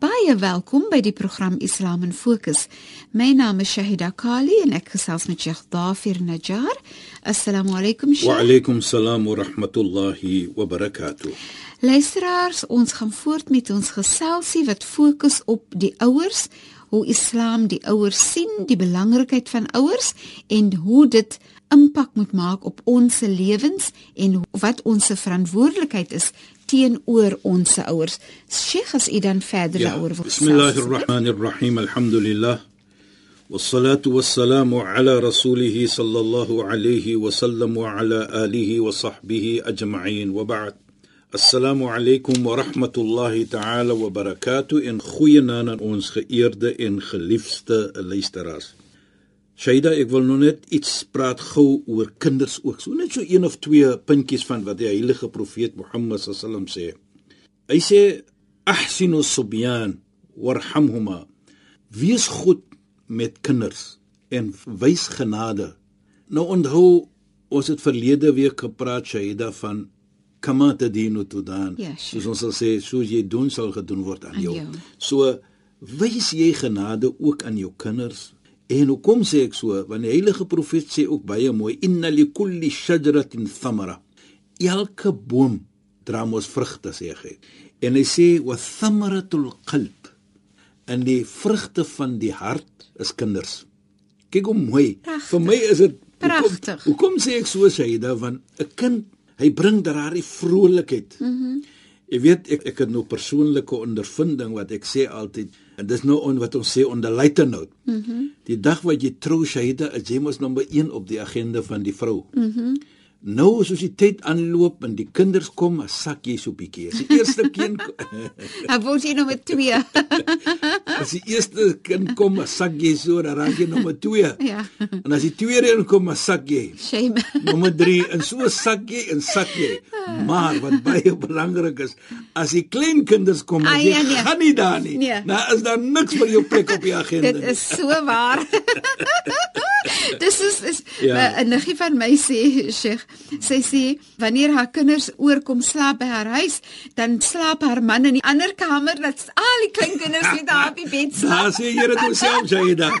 Baie welkom by die program Islam in Fokus. My naam is Shahida Kali en ek gesels met Sheikh Dafir Najjar. Assalamu alaykum Sheikh. Wa alaykum salaam wa rahmatullahi wa barakatuh. Luisteraars, ons gaan voort met ons geselsie wat fokus op die ouers, hoe Islam die ouers sien, die belangrikheid van ouers en hoe dit impak moet maak op ons lewens en wat ons verantwoordelikheid is teenoor ons ouers. Sheikh as u dan verder Ja, daaroor wil Bismillahirrahmanirrahim. Alhamdulillah. والصلاة والسلام على رسوله صلى الله عليه وسلم وعلى آله وصحبه أجمعين وبعد السلام عليكم ورحمة الله تعالى وبركاته إن خوينا aan ons geëerde en geliefde luisteraars. Shaida, ek wil nou net iets praat gou oor kinders ook. So net so een of twee puntjies van wat die heilige profeet Mohammed sallam sê. Hy sê ahsinu subyan warhamhuma. Wees goed met kinders en wys genade. Nou onthou ons het verlede week gepraat Shaida van kama tadinu tudan. Ja, sure. Soos ons sal sê, soos jy doen sal gedoen word aan Aan jou. jou. So wys jy genade ook aan jou kinders. En hoekom sê ek so? Want die heilige profeet sê ook baie mooi: "Inna likulli shajaratin thamara." Elke boom dra mos vrugte, sê hy. En hy sê: "Wa thamaratul qalb." En die vrugte van die hart is kinders. Kyk hoe mooi. Pragtig. Vir my is dit Pragtig. Hoekom, hoekom sê ek so Shaida want 'n kind, hy bring daardie vrolikheid. Mhm. Mm Jy weet ek ek het nou persoonlike ondervinding wat ek sê altyd en dis nou on wat ons sê onder luitenant. Mm die dag wat jy trou Shaida, is jy mos nommer 1 op die agenda van die vrou. Mhm. Mm nou soos die tyd aanloop en die kinders kom, as sak jy so bietjie. As die eerste kind Dan word jy nommer 2. as die eerste kind kom, as sak jy so, dan raak jy nommer 2. Ja. En as die tweede een kom, as sak jy. Shame. Nommer 3 en so sak jy en sak jy. Maar wat baie belangrik is, as die klein kinders kom, Ah, as jy ja, nee. gaan nie daar nie. Nee. Nou is daar niks vir jou plek op die agenda. Dit is so waar. Dis is is Ja. ja. 'n niggie van my sê Sheikh, sy sê wanneer haar kinders oorkom slaap by haar huis, dan slaap haar man in die ander kamer dat al die klein kinders net daar op die bed slaap. Daar sê jy dit jouself sê dan.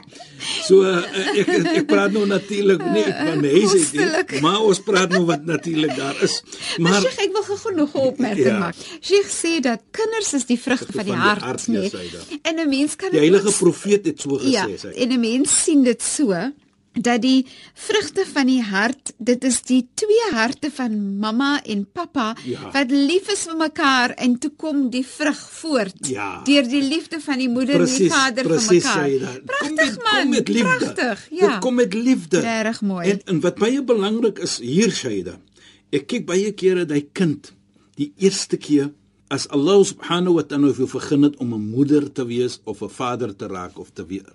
So uh, ek ek praat nou natuurlik nie van die huis uit nie, maar ons praat nou wat natuurlik daar is. Maar Maar Sheikh, ek wil gou nog 'n opmerking Ja. maak. Sheikh sê dat kinders is die vrugte van die van die hart, hart, nee. ja, sy. En 'n mens kan die heilige profeet het so gesê Ja, sê. en 'n mens sien dit so dat die vrugte van die hart, dit is die twee harte van mamma en pappa Ja. wat lief is vir mekaar en toe kom die vrug voort Ja. deur die liefde van die moeder en die Precies, vader vir precies, mekaar. Shaida. Kom Pragtig man. Kom met liefde. Pragtig, ja. Dit kom met liefde. Regtig mooi. En, en wat baie belangrik is hier Shaida. Ek kyk baie kere dat hy kind die eerste keer as Allah subhanahu wa ta'ala vir begin het om 'n moeder te wees of 'n vader te raak of te weer.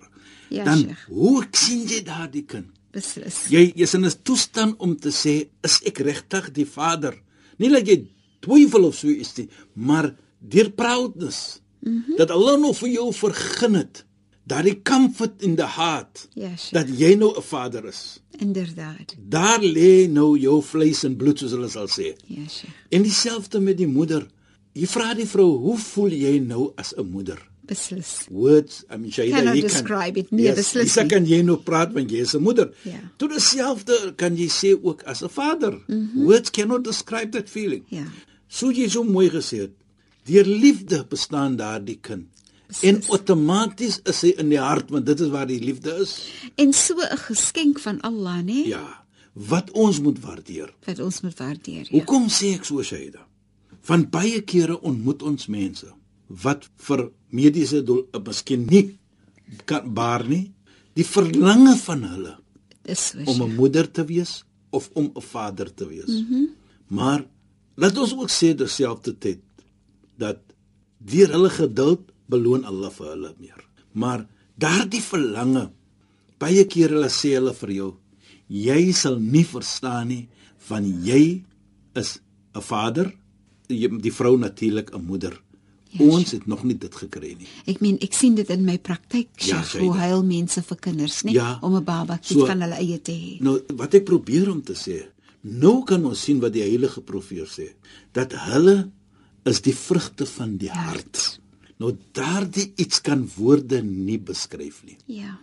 Ja, dan Sheikh. hoe sien jy daardie kind? Beslis. Jy jy's in 'n toestand om te sê is ek regtig die vader? Nie dat jy twyfel of so is nie, maar deur proudness mm -hmm. dat Allah nou vir jou vergun het daardie comfort in the heart Ja, Sheikh. dat jy nou 'n vader is. Inderdaad. Daar lê nou jou vleis en bloed soos hulle sal sê. Ja, Sheikh. En dieselfde met die moeder. Jy vra die vrou, "Hoe voel jy nou as 'n moeder?" Beslis. Words, I mean Shaida, jy describe it nie, beslis Dis kan jy nou praat want jy is 'n moeder. Ja. Toe dieselfde kan jy sê ook as 'n vader. Mm -hmm. Words cannot describe that feeling. Ja. So jy so mooi gesê het. Deur liefde bestaan daardie kind. En outomaties is hy in die hart want dit is waar die liefde is. En so 'n geskenk van Allah, né? Ja. Wat ons moet waardeer. Wat ons moet waardeer. Ja. Hoekom sê ek so Shaida? Want baie kere ontmoet ons mense wat vir mediese doel uh, miskien nie kan baar nie die verlange van hulle Dis so. om 'n moeder te wees of om 'n vader te wees. Mm -hmm. Maar laat ons ook sê terselfdertyd dat deur hulle geduld beloon Allah vir hulle meer. Maar daardie verlange baie keer hulle sê hulle vir jou jy sal nie verstaan nie van jy is 'n vader die vrou natuurlik 'n moeder. Ja, Ons het nog nie dit gekry nie. Ek meen ek sien dit in my praktyk, Ja, hoe huil mense vir kinders, nie Ja. om 'n babatjie So- van hulle eie te hê. Nou wat ek probeer om te sê, nou kan ons sien wat die heilige profeet sê, dat hulle is die vrugte van die hart. Nou daardie iets kan woorde nie beskryf nie. Ja.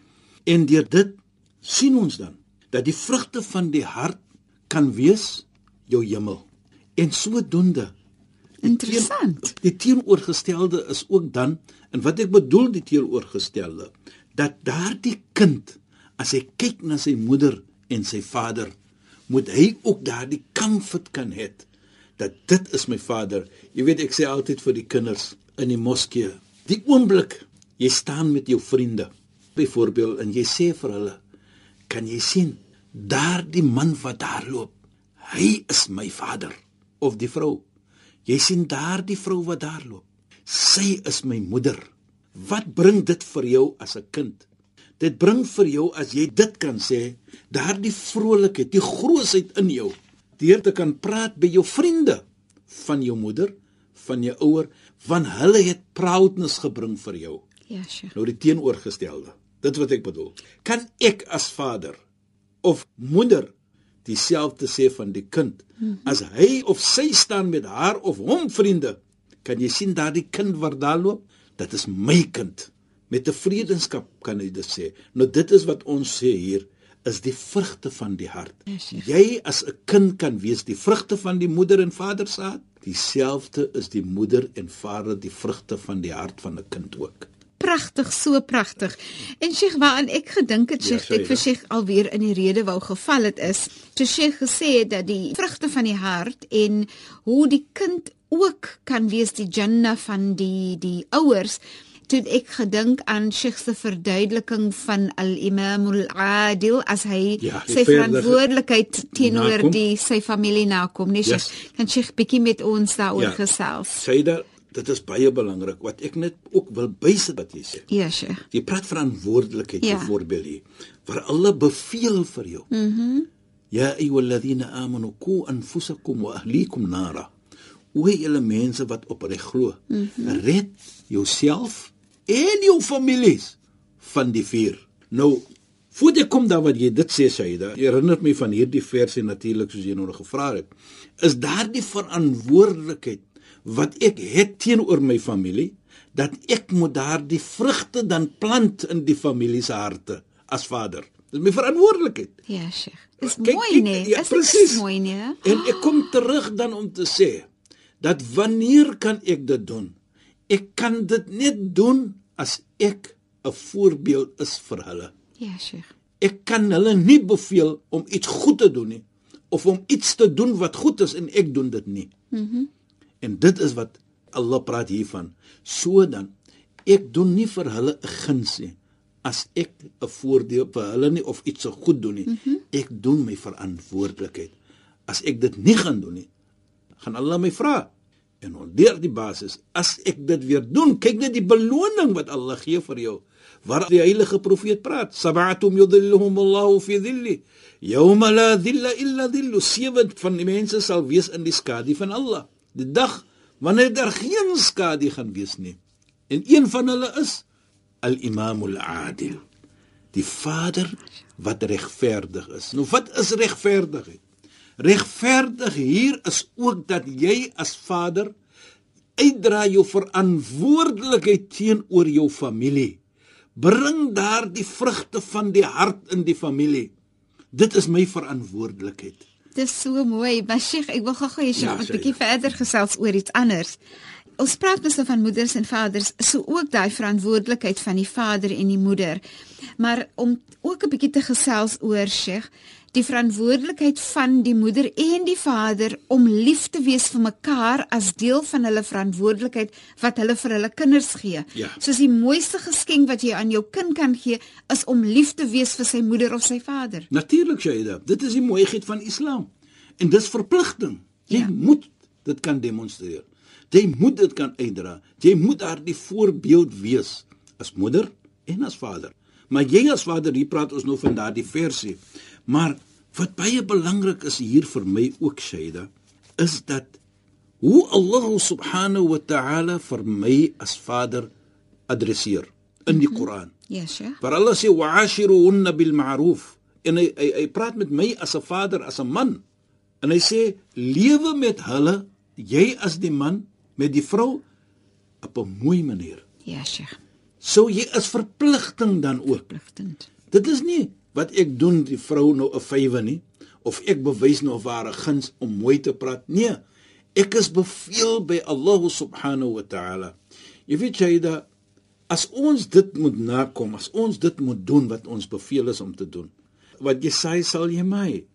En deur dit sien ons dan dat die vrugte van die hart kan wees jou hemel. En sodoende Interessant. Die teenoorgestelde is ook dan en wat ek bedoel die teenoorgestelde dat daardie kind as hy kyk na sy moeder en sy vader moet hy ook daardie comfort kan hê dat dit is my vader. Jy weet ek sê altyd vir die kinders in die moskee, die oomblik jy staan met jou vriende byvoorbeeld en jy sê vir hulle kan jy sien daardie man wat daar loop hy is my vader of die vrou Jy sien daardie vrou wat daar loop. Sy is my moeder. Wat bring dit vir jou as 'n kind? Dit bring vir jou as jy dit kan sê, daardie vrolikheid, die grootsheid in jou, deur te kan praat by jou vriende van jou moeder, van jou ouer, want hulle het proudness gebring vir jou. Ja, Sheikh. Nou die teenoorgestelde. Dit wat ek bedoel. Kan ek as vader of moeder dieselfde sê van die kind? As hy of sy staan met haar of hom vriende, kan jy sien daardie kind wat daar loop, dit is my kind. Met 'n vredenskap kan jy dit sê. Nou dit is wat ons sê hier is die vrugte van die hart. Jy as 'n kind kan wees die vrugte van die moeder en vader se hart. Dieselfde is die moeder en vader die vrugte van die hart van 'n kind ook. Pragtig, so pragtig. En Sheikh, waaraan ek gedink het, Ja, Sheikh, ja, ek vir Shaida. Sheikh alweer in die rede wou geval het is, toe Sheikh gesê het dat die vrugte van die hart en hoe die kind ook kan wees die janna van die die ouers. Toe ek gedink aan Sheikh se verduideliking van al-Imam al-Adil as hy Ja, sy verantwoordelikheid teenoor die sy familie nakom, nee Sheikh. Yes. Kan Sheikh bietjie met ons daaroor Ja. gesels? Saida, dit is baie belangrik wat ek net ook wil bysit wat jy sê. Ja, Sheikh. Jy praat verantwoordelikheid Ja. byvoorbeeld hier. Waar Allah beveel vir jou. Mhm. Mm ya ayyuhalladhina amanu qu anfusakum wa ahlikum nara. O julle mense wat opreg glo, mm -hmm. red jouself en jou families van die vuur. Nou, voordat ek kom daar wat jy dit sê Saida, herinner my van hierdie versie natuurlik soos jy nou gevra het. Is daardie verantwoordelikheid wat ek het teenoor my familie dat ek moet daardie vrugte dan plant in die familie se harte as vader. Dis my verantwoordelikheid. Ja, Sheikh. Is Kyk, mooi, nee. ja, is presies. mooi, nee? En ek kom terug dan om te sê dat wanneer kan ek dit doen? Ek kan dit net doen as ek 'n voorbeeld is vir hulle. Ja, Sheikh. Ek kan hulle nie beveel om iets goed te doen nie of om iets te doen wat goed is en ek doen dit nie. Mhm. Mm en dit is wat Allah praat hiervan. So dan ek doen nie vir hulle 'n guns nie as ek 'n voordeel vir hulle nie of iets so goed doen nie. Mm -hmm. Ek doen my verantwoordelikheid. As ek dit nie gaan doen nie, gaan Allah my vra. En onder die basis, as ek dit weer doen, kyk net die beloning wat Allah gee vir jou. Waar die heilige profeet praat, sab'atum yudhilluhum Allahu fi dhilli, yawma la dhilla illa dhillu. Sewe van die mense sal wees in die skadu van Allah. Die dag wanneer daar geen skadu gaan wees nie. En een van hulle is al-Imam al-Adil. Die vader wat regverdig is. Nou wat is regverdigheid? Regverdig hier is ook dat jy as vader uitdra jou verantwoordelikheid teenoor jou familie. Bring daar die vrugte van die hart in die familie. Dit is my verantwoordelikheid. Dis so mooi, maar Sheikh, ek wil gou-gou hê Ja, Sheikh, 'n bietjie ja. verder gesels oor iets anders. Ons praat mens van moeders en vaders, so ook daai verantwoordelikheid van die vader en die moeder. Maar om ook 'n bietjie te gesels oor Sheikh, die verantwoordelikheid van die moeder en die vader om lief te wees vir mekaar as deel van hulle verantwoordelikheid wat hulle vir hulle kinders gee. Ja. Soos die mooiste geskenk wat jy aan jou kind kan gee is om lief te wees vir sy moeder of sy vader. Natuurlik Shaida, dit is die mooiheid van Islam. En dis verpligting. Jy Ja. moet dit kan demonstreer. Jy moet dit kan uitdra. Jy moet daardie voorbeeld wees as moeder en as vader. Maar jy as vader, hier praat ons nou van daardie versie. Maar wat baie belangrik is hier vir my ook Shaida, is dat hoe Allah subhanahu wa ta'ala vir my as vader adresseer in die Koran. Ja, Sheikh. Waar Allah sê wa'ashiruhunna bil ma'ruf. En hy, hy hy praat met my as 'n vader, as 'n man. En hy sê lewe met hulle, jy as die man met die vrou op 'n mooi manier. Ja, Sheikh. So jy is verpligting dan ook. Pligtend. Dit is nie wat ek doen die vrou nou 'n vywe nie of ek bewys nou 'n guns om mooi te praat. Nee. Ek is beveel by Allah subhanahu wa ta'ala. Jy weet jy dat as ons dit moet nakom, as ons dit moet doen wat ons beveel is om te doen. Wat jy sê sal jy my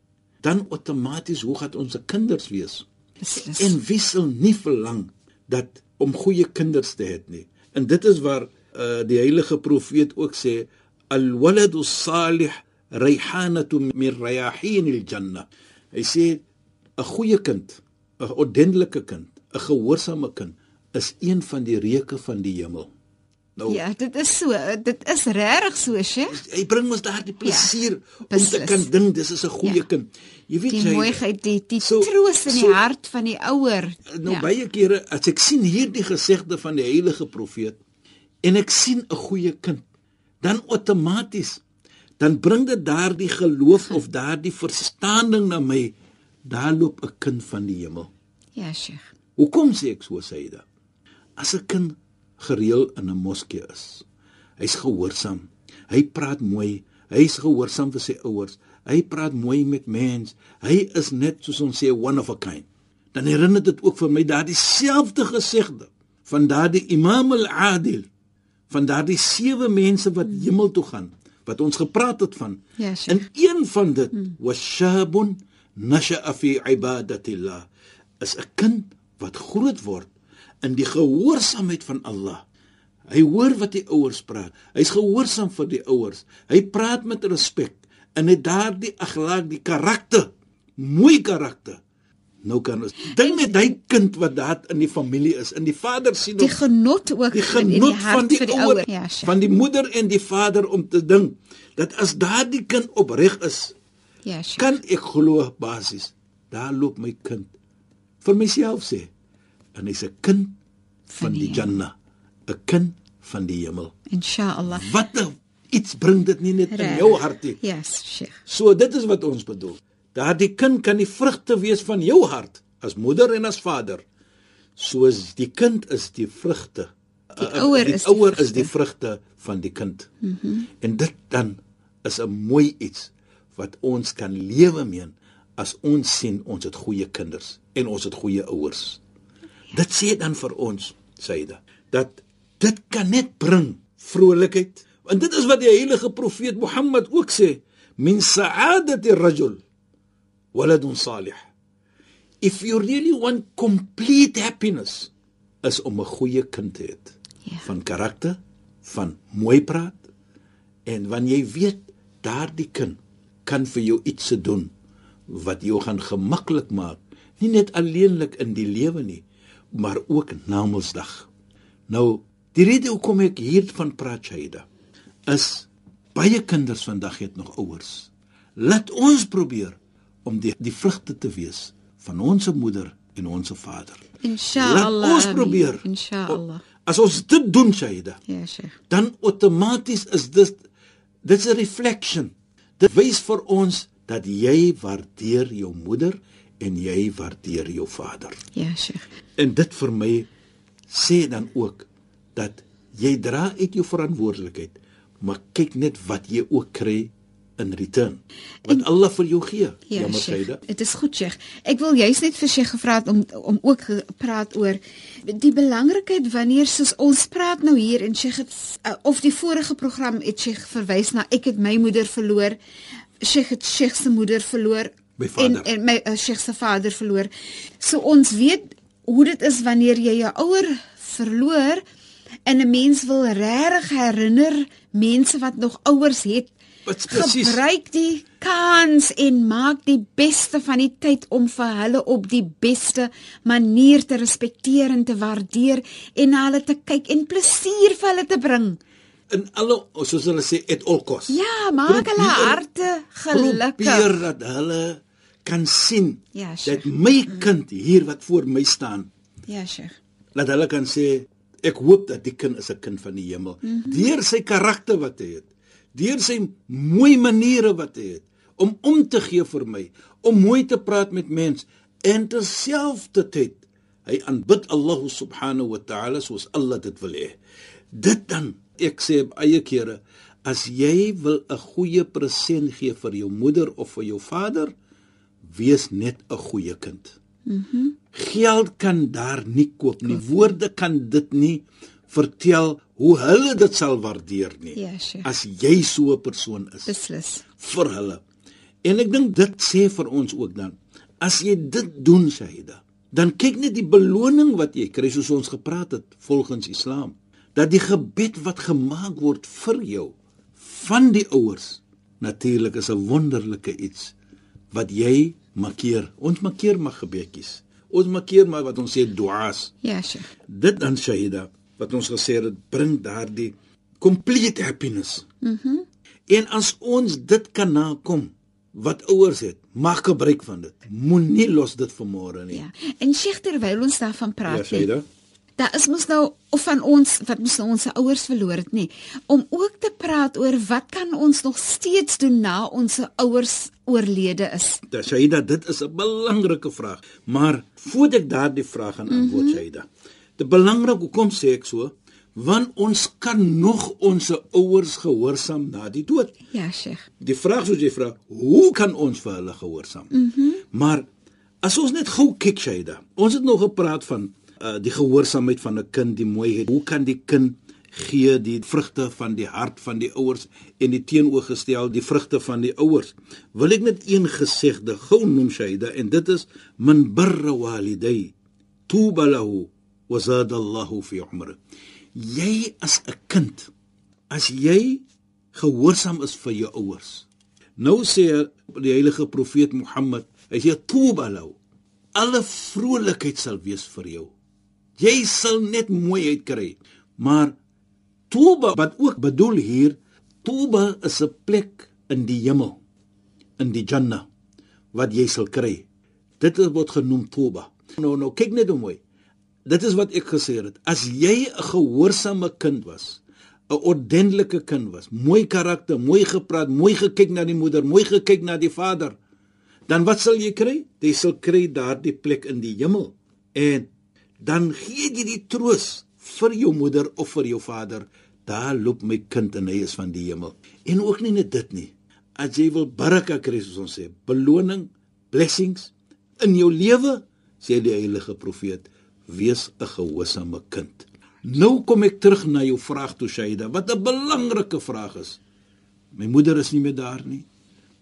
dan outomaties hoe gaan ons se kinders wees? Beslis. En wie sal nie verlang dat om goeie kinders te hê nie. En dit is waar uh, die heilige profeet ook sê al-waladu salih rayhanatu min rayahin al-janna. Hy sê 'n goeie kind, 'n ordentlike kind, 'n gehoorsame kind is een van die reuke van die hemel. Nou Ja, dit is so. Dit is regtig so, Sheikh. hy bring ons daardie plesier ja, om te beslis. kan dink dis is 'n goeie Ja. kind. Jy weet Die jy mooiheid, die die So- troos in die so- hart van die ouer. Nou ja. baie kere as ek sien hierdie gesegde van die heilige profeet en ek sien 'n goeie kind, dan outomaties dan bring dit daardie geloof of daardie verstaaning na my. Daar loop 'n kind van die hemel. Ja, Sheikh. Hoekom sê ek so Saida? As 'n kind gereël in 'n moskee is, hy's gehoorsaam. Hy praat mooi. Hy's gehoorsaam vir sy ouers. Hy praat mooi met mens. Hy is net soos ons sê one of a kind. Dan herinner dit ook vir my daardie selfde gesegde van daardie Imam al-Adil van daardie sewe mense wat hemel toe gaan wat ons gepraat het van. Ja, Sheikh. En een van dit was shabun nasha'a fi ibadatillah. Is 'n kind wat groot word in die gehoorsaamheid van Allah. Hy hoor wat die ouers praat. Hy's gehoorsaam vir die ouers. Hy praat met respek en hy daardie akhlaq, die karakter, mooi karakter. Nou kan ons dink net hy kind wat daar in die familie is, in die vader sien Die ons genot ook die in genot die hart van die die ouer. Ja, Sheikh. van die moeder en die vader om te dink dat as daardie kind opreg is, Ja, Sheikh. kan ek glo basies daar loop my kind vir myself sê en hy's 'n kind van die Jannah 'n kind van die hemel Inshallah. wat 'n iets bring dit nie net in Reg. jou hart nie Yes, Sheikh. so dit is wat ons bedoel daardie kind kan die vrugte wees van jou hart as moeder en as vader soos die kind is die vrugte Die ouer die is die ouer is vrugte. die vrugte van die kind mm -hmm. en dit dan is 'n mooi iets wat ons kan lewe mee as ons sien ons het goeie kinders en ons het goeie ouers. Dit sê dan vir ons, Saida, dat dit kan net bring vrolikheid. En dit is wat die heilige profeet Mohammed ook sê, min sa'adati ar-rajul waladun salih. If you really want complete happiness, is om 'n goeie kind te hê. Ja. Van karakter, van mooi praat en wanneer jy weet daardie kind kan vir jou iets doen wat jou gaan gemaklik maak, nie net alleenlik in die lewe nie, maar ook na Mondsdag. Nou, die rede hoekom ek hiervan praat, Shaida, is baie kinders vandag het nog ouers. Laat ons probeer om die die vrugte te wees van ons moeder en ons vader. Inshallah. Ons probeer. Inshallah. As ons dit doen, Shaida, Ja, Sheikh. dan outomaties is dit dit's 'n reflection. Dit wys vir ons dat jy waardeer jou moeder en jy waardeer jou vader. Ja, Sheikh. En dit vir my sê dan ook dat jy dra uit jou verantwoordelikheid, maar kyk net wat jy ook kry in return wat Allah vir jou gee. Ja, Jammer. Saida. Dit is goed, Sheikh. Ek wil juist net vir Sheikh gevra het om om ook gepraat oor die belangrikheid wanneer soos ons praat nou hier en Sheikh het uh, of die vorige program het Sheikh verwys na ek het my moeder verloor. Sheikh het Sheikh se moeder verloor en en my uh, Sheikh se vader verloor. So ons weet hoe dit is wanneer jy jou ouer verloor en 'n mens wil regtig herinner mense wat nog ouers het presies? Gebruik die kans en maak die beste van die tyd om vir hulle op die beste manier te respekteer en te waardeer en na hulle te kyk en plesier vir hulle te bring. In alle soos hulle sê at all costs. Ja, maak hulle Probeer- harte Probeer gelukkig. dat hulle kan sien Ja, Sheikh. dat my kind hier wat voor my staan Ja, Sheikh. dat hulle kan sê ek hoop dat die kind is 'n kind van die hemel mm. -hmm. deur sy karakter wat hy het deur sy mooi maniere wat hy het om om te gee vir my om mooi te praat met mens en terselfdertyd hy aanbid Allah subhanahu wa ta'ala soos Allah dit wil hê dit dan ek sê eie kere as jy wil 'n goeie present gee vir jou moeder of vir jou vader wees net 'n goeie kind Geld kan daar nie koop nie. Woorde kan dit nie vertel hoe hulle dit sal waardeer nie. Ja, Sheikh. As jy so 'n persoon is Beslis. vir hulle. En ek dink dit sê vir ons ook dan, as jy dit doen, Shaida, dan kyk net die beloning wat jy kry soos ons gepraat het volgens Islam, dat die gebed wat gemaak word vir jou van die ouers natuurlik is 'n wonderlike iets wat jy markeer. Ons markeer maar gebedjies. Ons markeer maar wat ons sê duas. Ja, Sheikh. Dit dan Shaida wat ons gesê het bring daardie complete happiness. Mhm. Mm en as ons dit kan nakom wat ouers het, maak gebruik van dit. Moenie los dit vir môre nie. Ja. En Sheikh terwyl ons daarvan ja praat, net, Shaida. Daar is mos nou of van ons wat mos nou ons ouers verloor het nie om ook te praat oor wat kan ons nog steeds doen na ons ouers oorlede is. Da Shaida, dit is 'n belangrike vraag. Maar voordat ek daardie vraag gaan antwoord, mm -hmm. Shaida. Dit belangrik hoekom sê ek so? Want ons kan nog ons ouers gehoorsaam na die dood. Ja, Sheikh. Die vraag soos jy vra, hoe kan ons vir hulle gehoorsaam? Mhm. Mm maar as ons net gou kyk Shaida. Ons het nog gepraat van uh, die gehoorsaamheid van 'n kind, die mooiheid. Hoe kan die kind gee die vrugte van die hart van die ouers en die teenoorgestel die vrugte van die ouers. Wil ek net een gesegde gou noem Shaida en dit is min barra waliday tuba lahu zada Allahu fi umri. Jy as 'n kind as jy gehoorsaam is vir jou ouers. Nou sê die heilige profeet Mohammed, sê tuba lahu. Alle vrolikheid sal wees vir jou. Jy sal net mooiheid kry. Maar Tuba wat ook bedoel hier, Tuba is 'n plek in die hemel, in die Jannah wat jy sal kry. Dit word genoem Tuba. Nou nou kyk net hoe mooi. Dit is wat ek gesê het. As jy 'n gehoorsame kind was, 'n ordentlike kind was, mooi karakter, mooi gepraat, mooi gekyk na die moeder, mooi gekyk na die vader, dan wat sal jy kry? Jy sal kry daardie plek in die hemel. En dan gee jy die troos vir jou moeder of vir jou vader. Daar loop my kind en hy is van die hemel. En ook nie net dit nie. As jy wil baraka kry soos ons sê, beloning, blessings in jou lewe, sê die heilige profeet, wees 'n gehoorsame kind. Nou kom ek terug na jou vraag toe Shaida, wat 'n belangrike vraag is. My moeder is nie meer daar nie.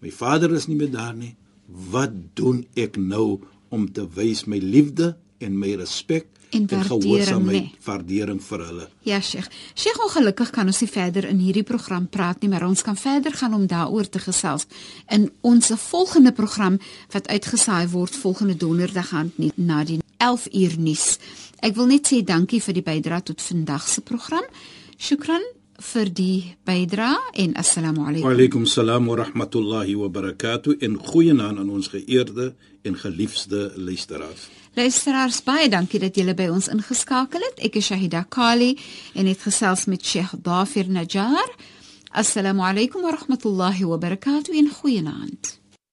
My vader is nie meer daar nie. Wat doen ek nou om te wys my liefde en my respek En waardering, gehoorsaamheid, nee. waardering vir hulle? Ja, Sheikh. Sheikh, ongelukkig kan ons nie verder in hierdie program praat nie, maar ons kan verder gaan om daaroor te gesels in ons volgende program wat uitgesaai word volgende donderdag aan nie na die 11 uur nuus. Ek wil net sê dankie vir die bydrae tot vandag se program. Shukran vir die bydrae en assalamu Wa alaykum. alaykum salaam wa rahmatullahi wa barakatuh en goeienaand aan ons geëerde en geliefde luisteraars. Luisteraars, baie dankie dat julle by ons ingeskakel het. Ek is Shahida Kali en het gesels met Sheikh Dafir Najjar. Assalamu alaykum wa rahmatullahi wa barakatuh en goeienaand.